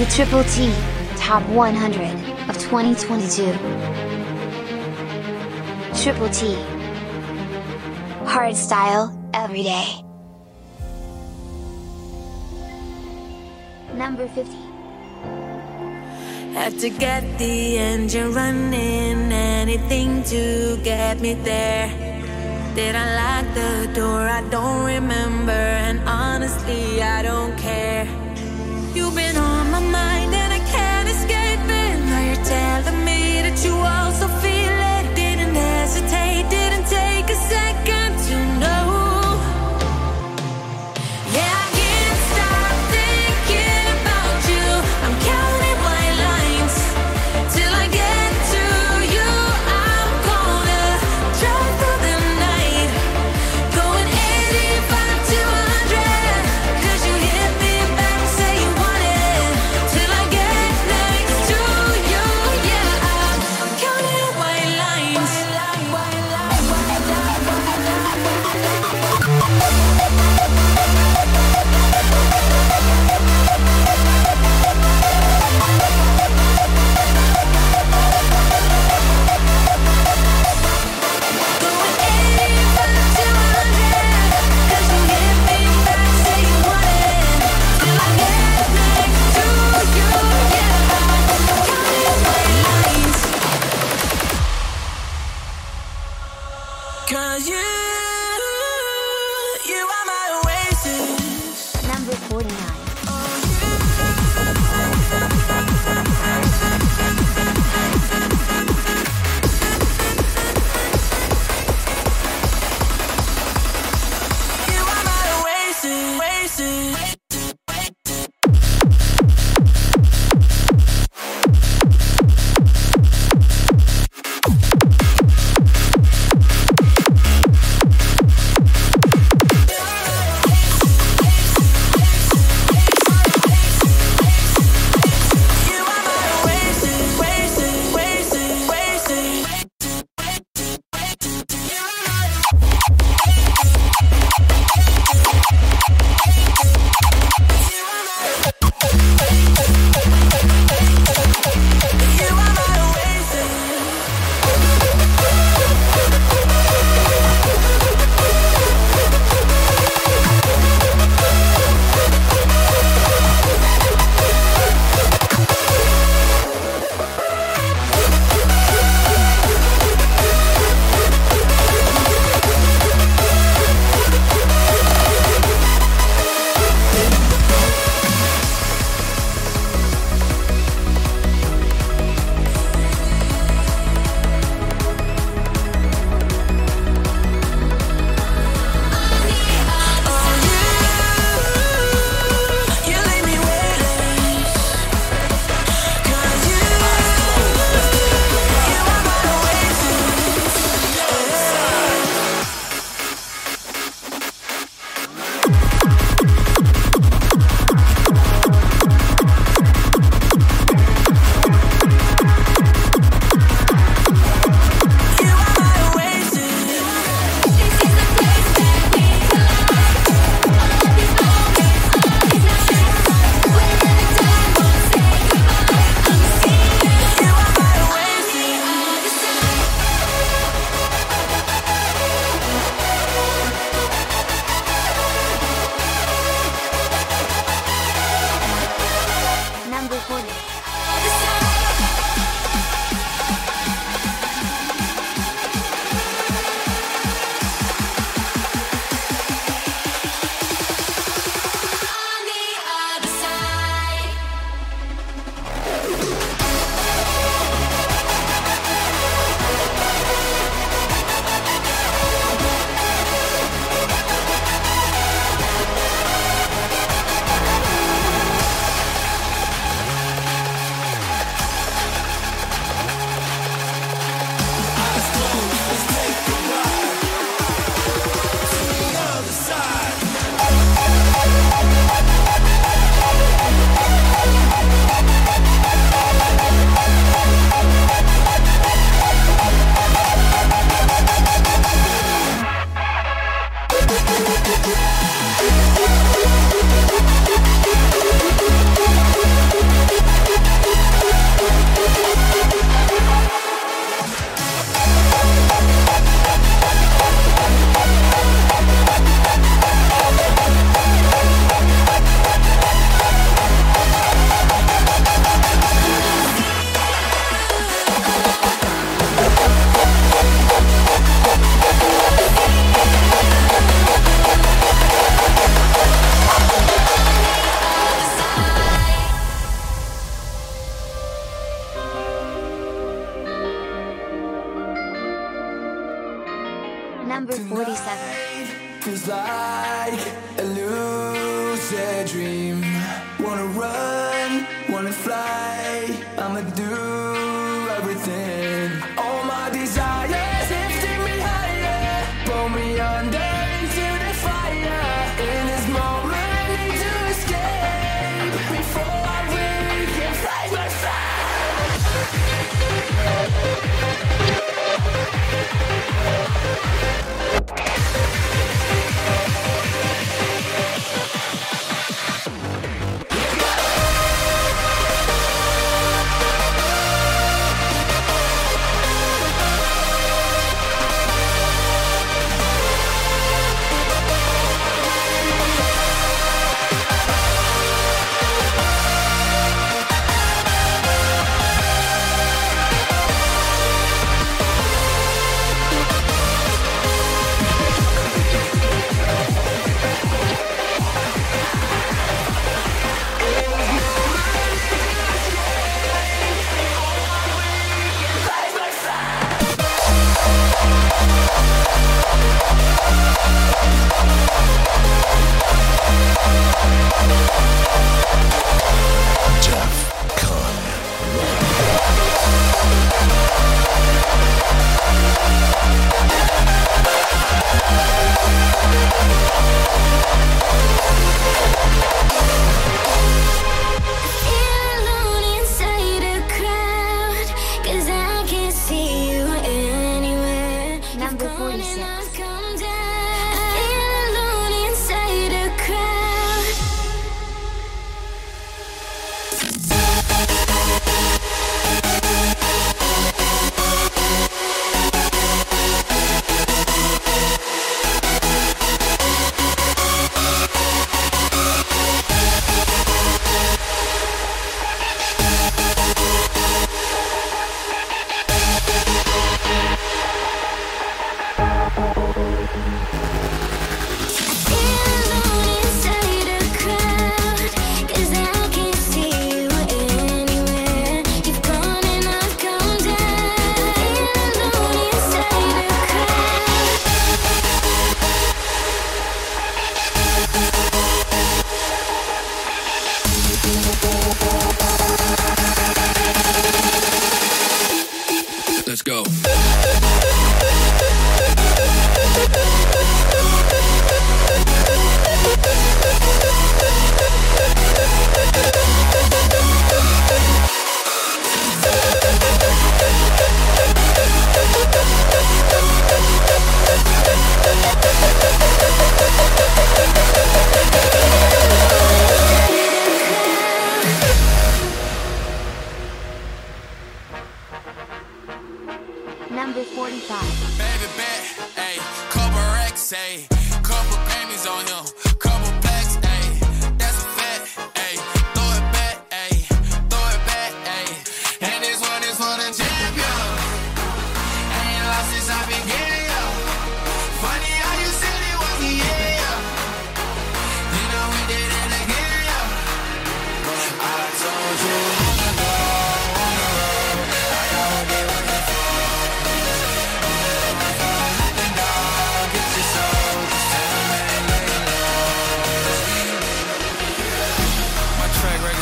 a Triple T Top 100 of 2022. Triple T Hardstyle every day. Number 50. Had to get the engine running, anything to get me there. Did I lock the door? I don't remember, and honestly, I don't care.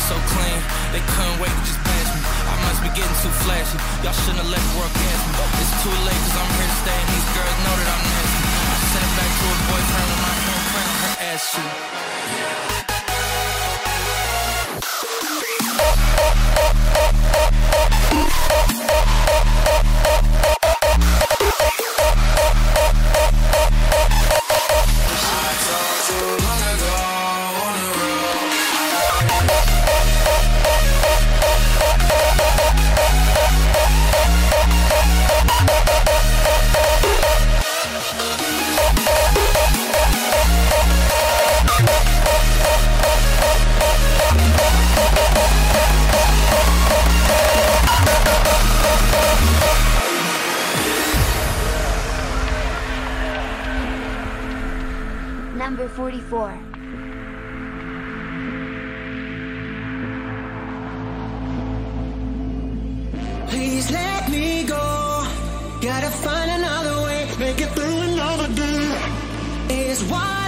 so clean, they couldn't wait to just pass me. I must be getting too flashy, y'all shouldn't have let the world gas me. It's too late cause I'm here to stay and these girls know that I'm nasty. I it back to her boyfriend with my hand on her ass shoot. Yeah. Chapter 44 Please let me go. Gotta find another way. Make it through another day. Is why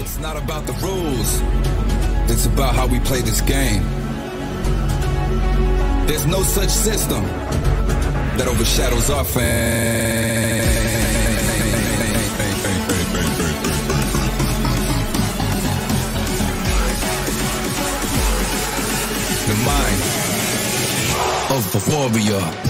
It's not about the rules, it's about how we play this game. There's no such system that overshadows our fame. The mind of the warrior.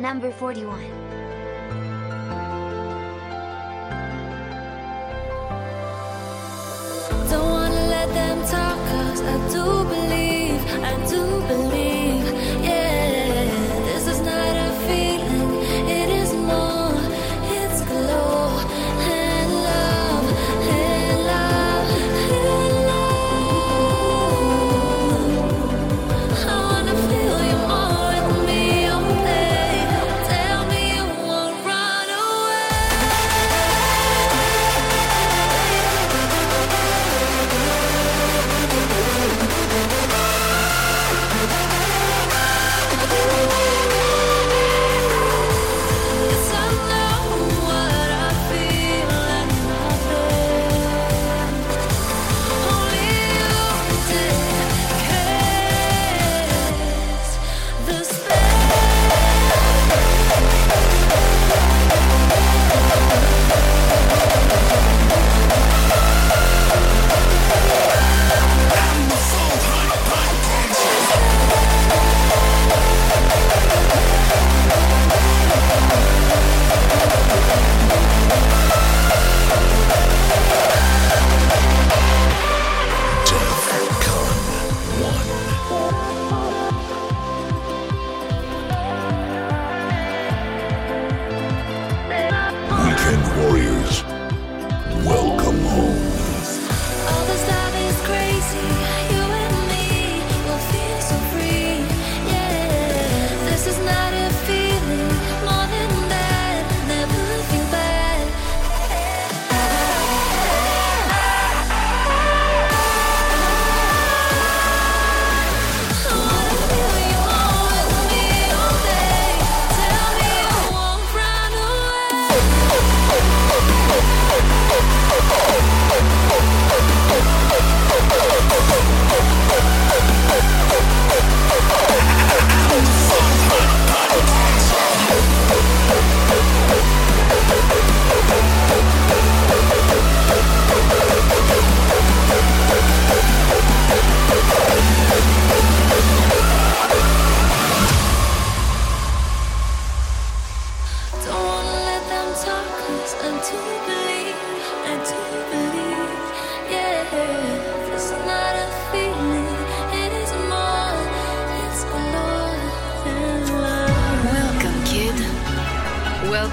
Number 41.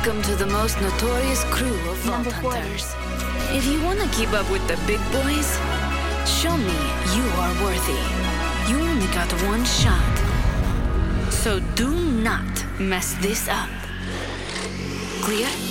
Welcome to the most notorious crew of Number vault hunters. If you want to keep up with the big boys, show me you are worthy. You only got one shot. So do not mess this up. Clear?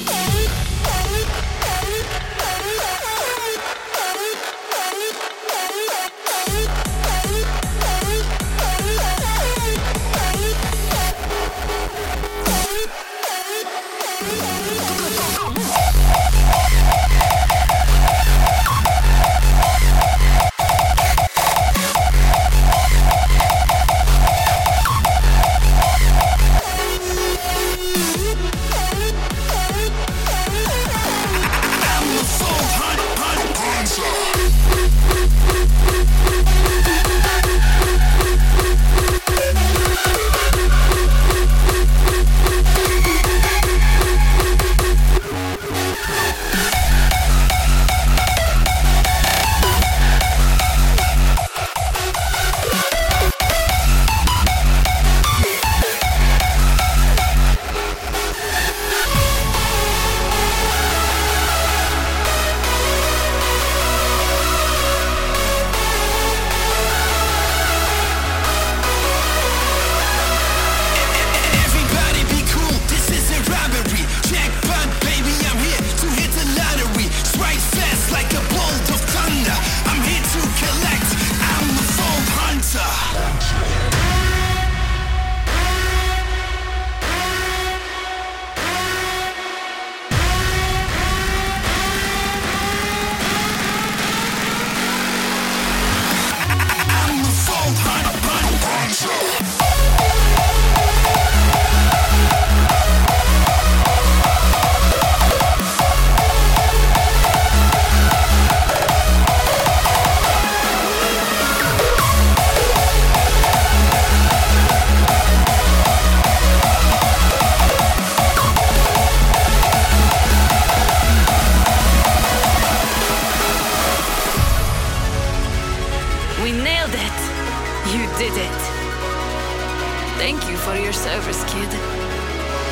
Service, kid.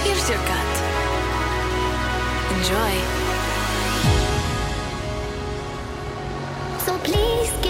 Here's your cut. Enjoy. So please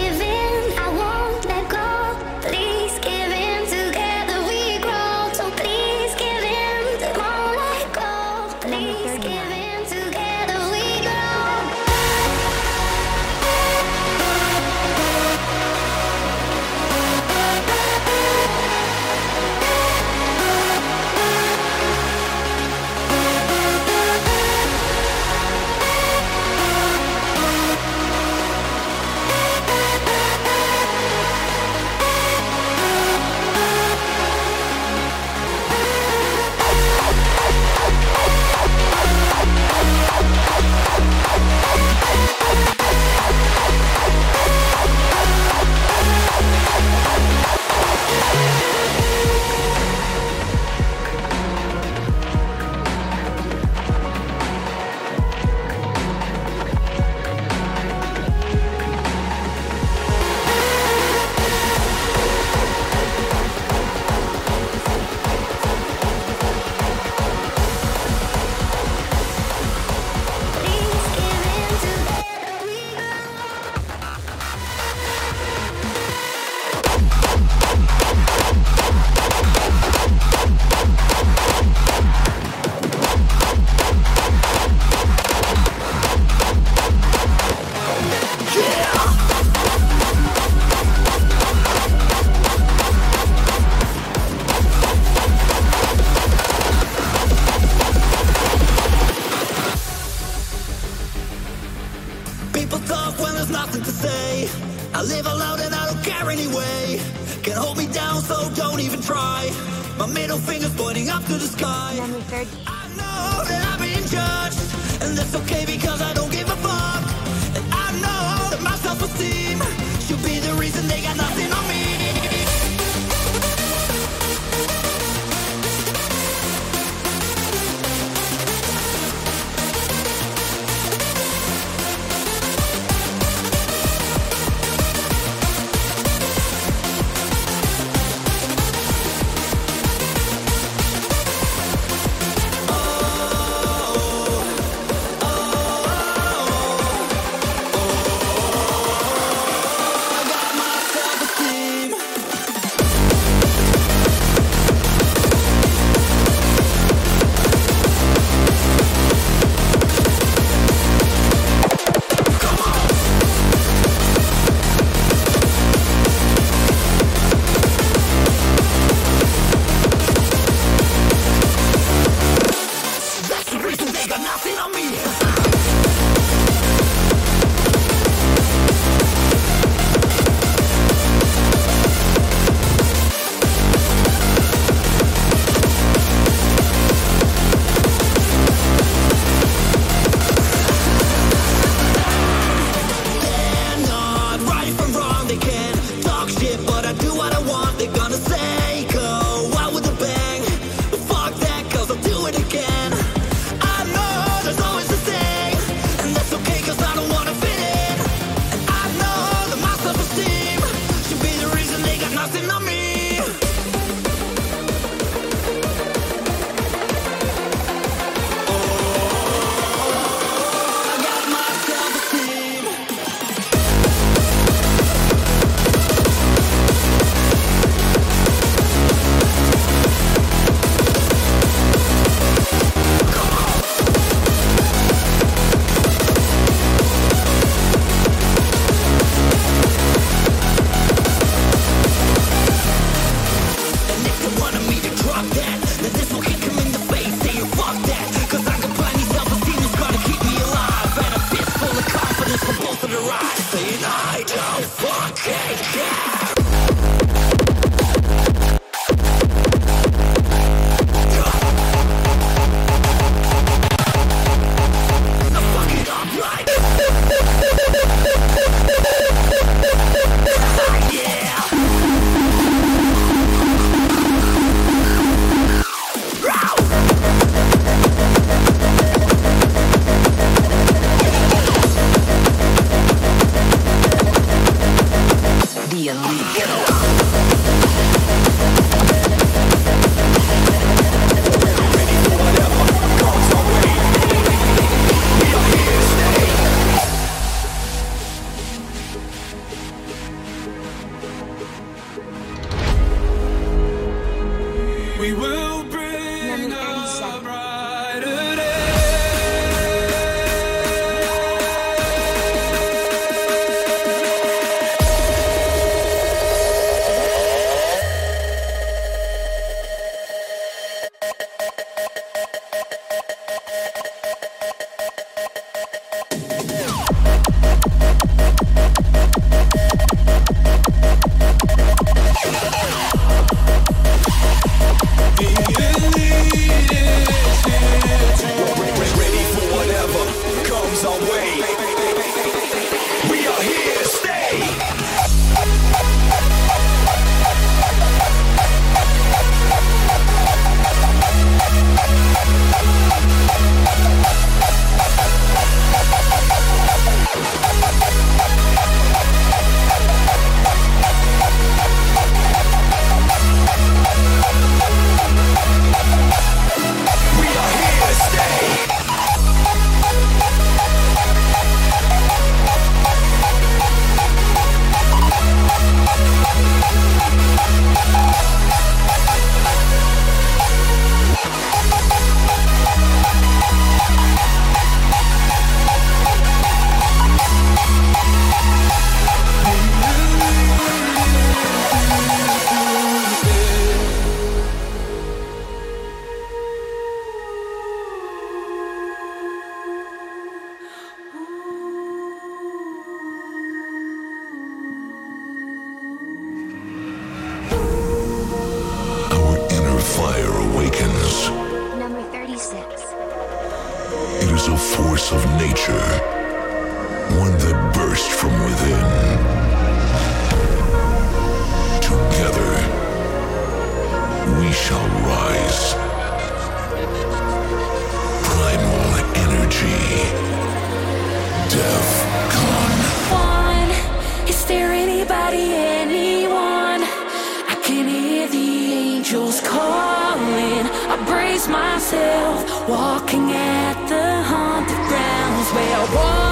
I live alone and I don't care anyway. Can't hold me down, so don't even try. My middle finger's pointing up to the sky. I know that I'm being judged, and that's okay because I don't give a fuck. And I know that my self-esteem We were is. Number 36. It is a force of nature, one that bursts from within. Together, we shall rise. Primal energy. DEF CON. One, is there anybody in? myself walking at the haunted grounds where I walk.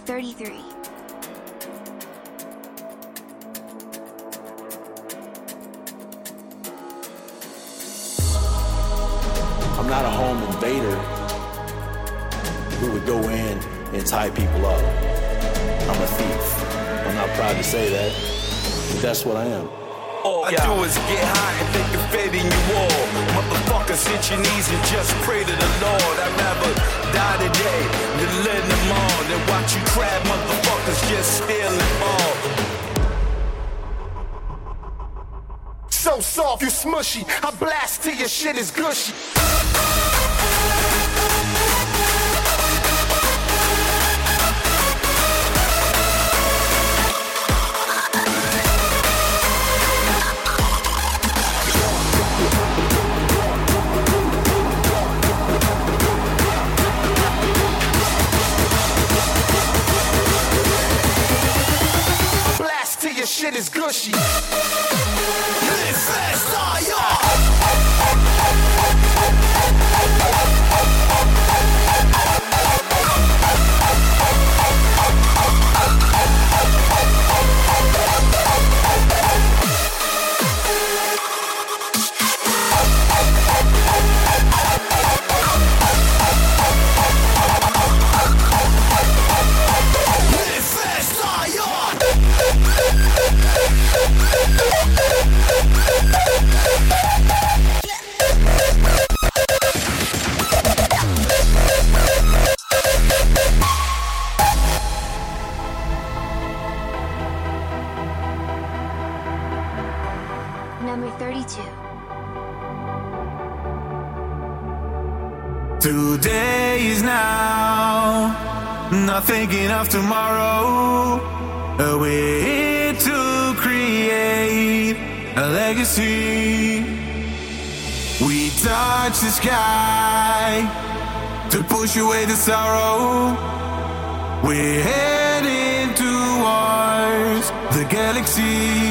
33. I'm not a home invader who would go in and tie people up. I'm a thief. I'm not proud to say that, but that's what I am. All I do is get high and think of fate in your wall. Motherfuckers, hit your knees and just pray to the Lord. I'd rather die today than live tomorrow. Than watch you crab motherfuckers just steal and all. So soft, you smushy. I blast till your shit is gushy. The sky to push away the sorrow. We're heading towards the galaxy.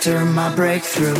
After my breakthrough.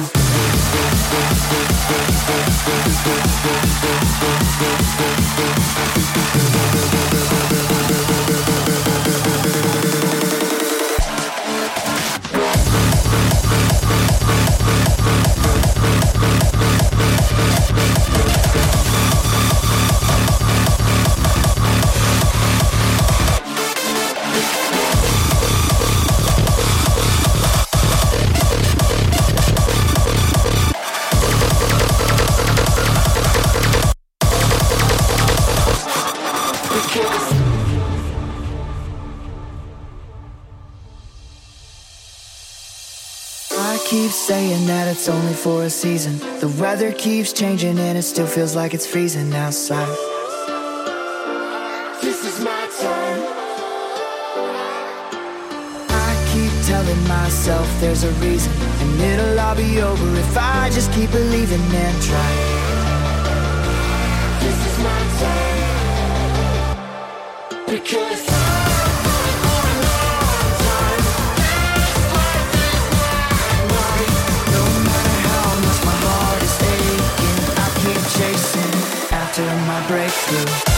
It's only for a season. The weather keeps changing and it still feels like it's freezing outside. This is my time. I keep telling myself there's a reason, and it'll all be over if I just keep believing and try. This is my time. Because my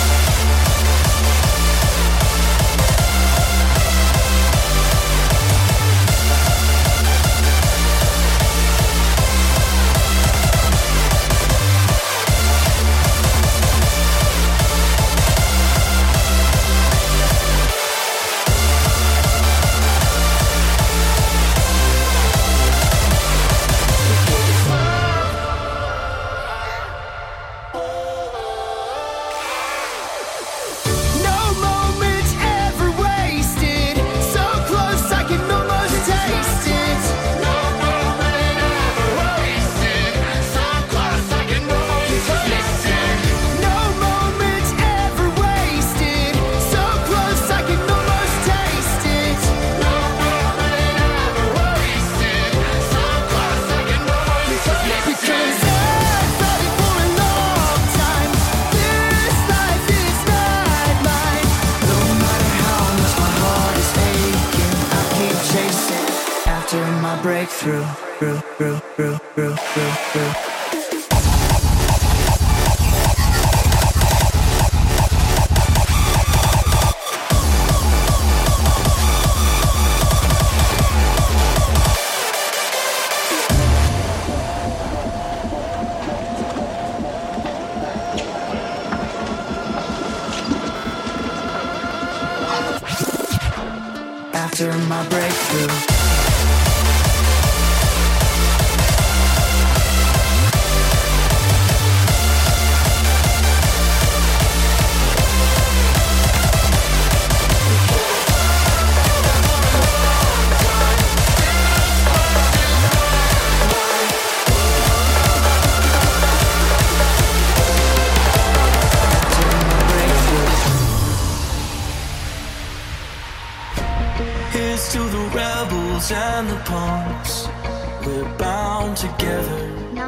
After my breakthrough.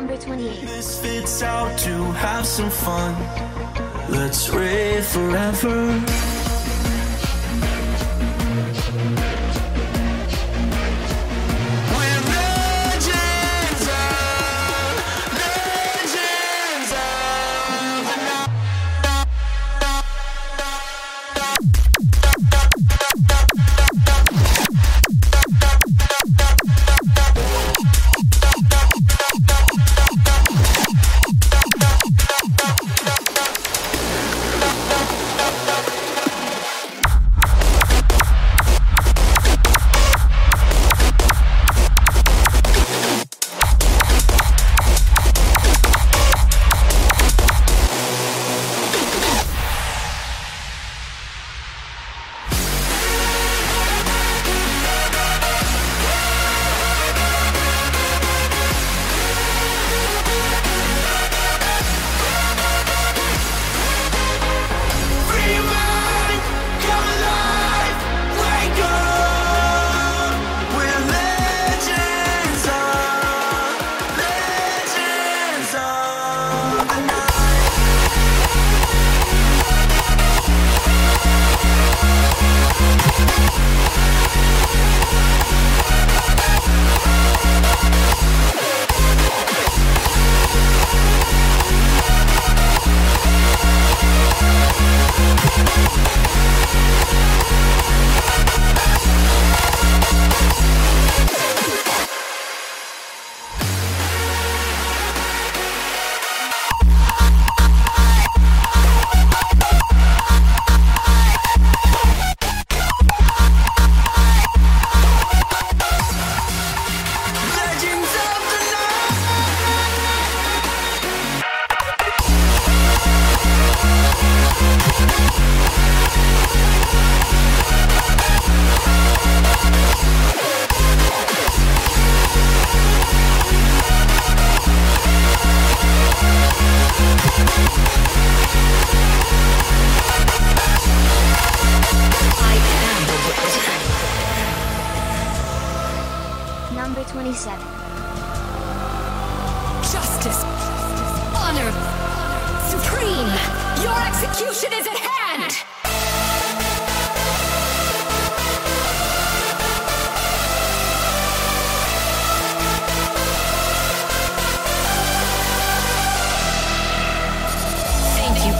Number 28. This fits out to have some fun. Let's rave forever.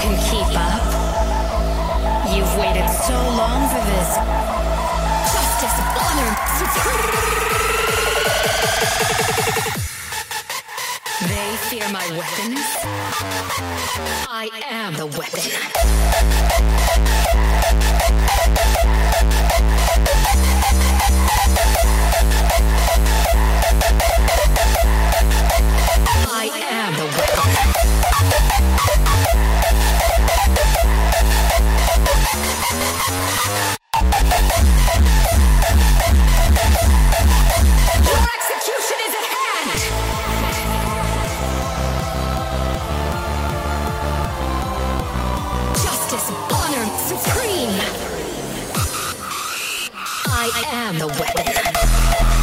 Can keep up? You've waited so long for this. Justice, honor, supreme. Fear my weapons. I am the weapon. I am the weapon. Your execution is at hand. Honor, supreme. I am the weapon.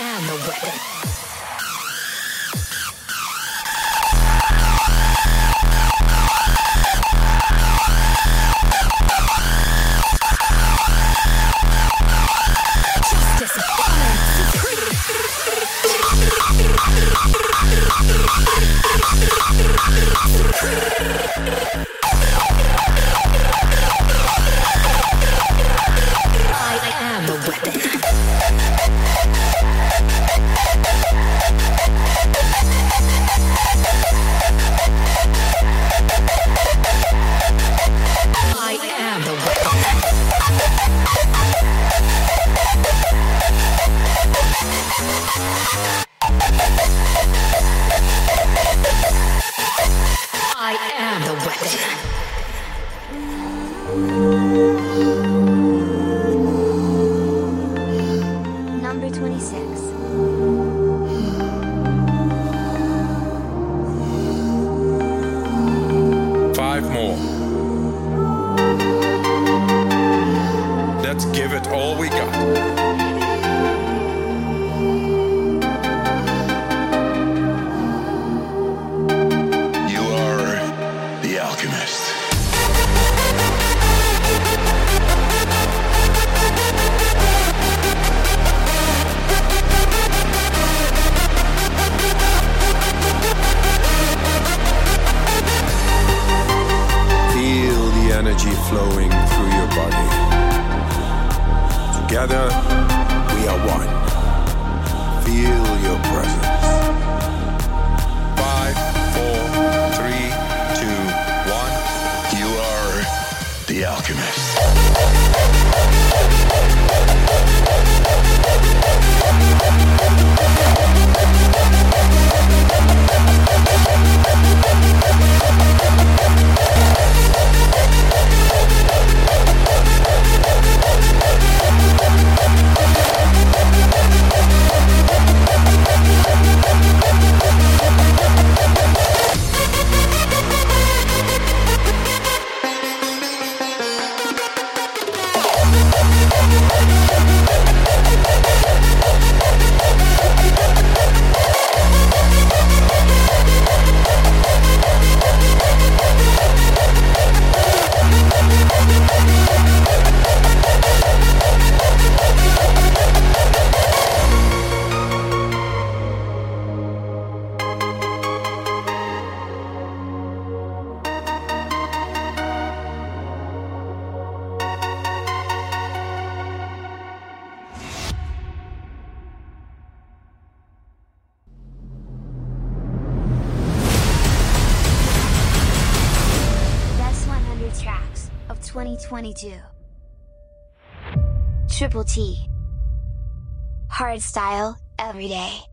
Am the weapon. Flowing through your body. Together, we are one. Feel your presence. Five, four, three, two, one. You are the alchemist. Hardstyle, every day.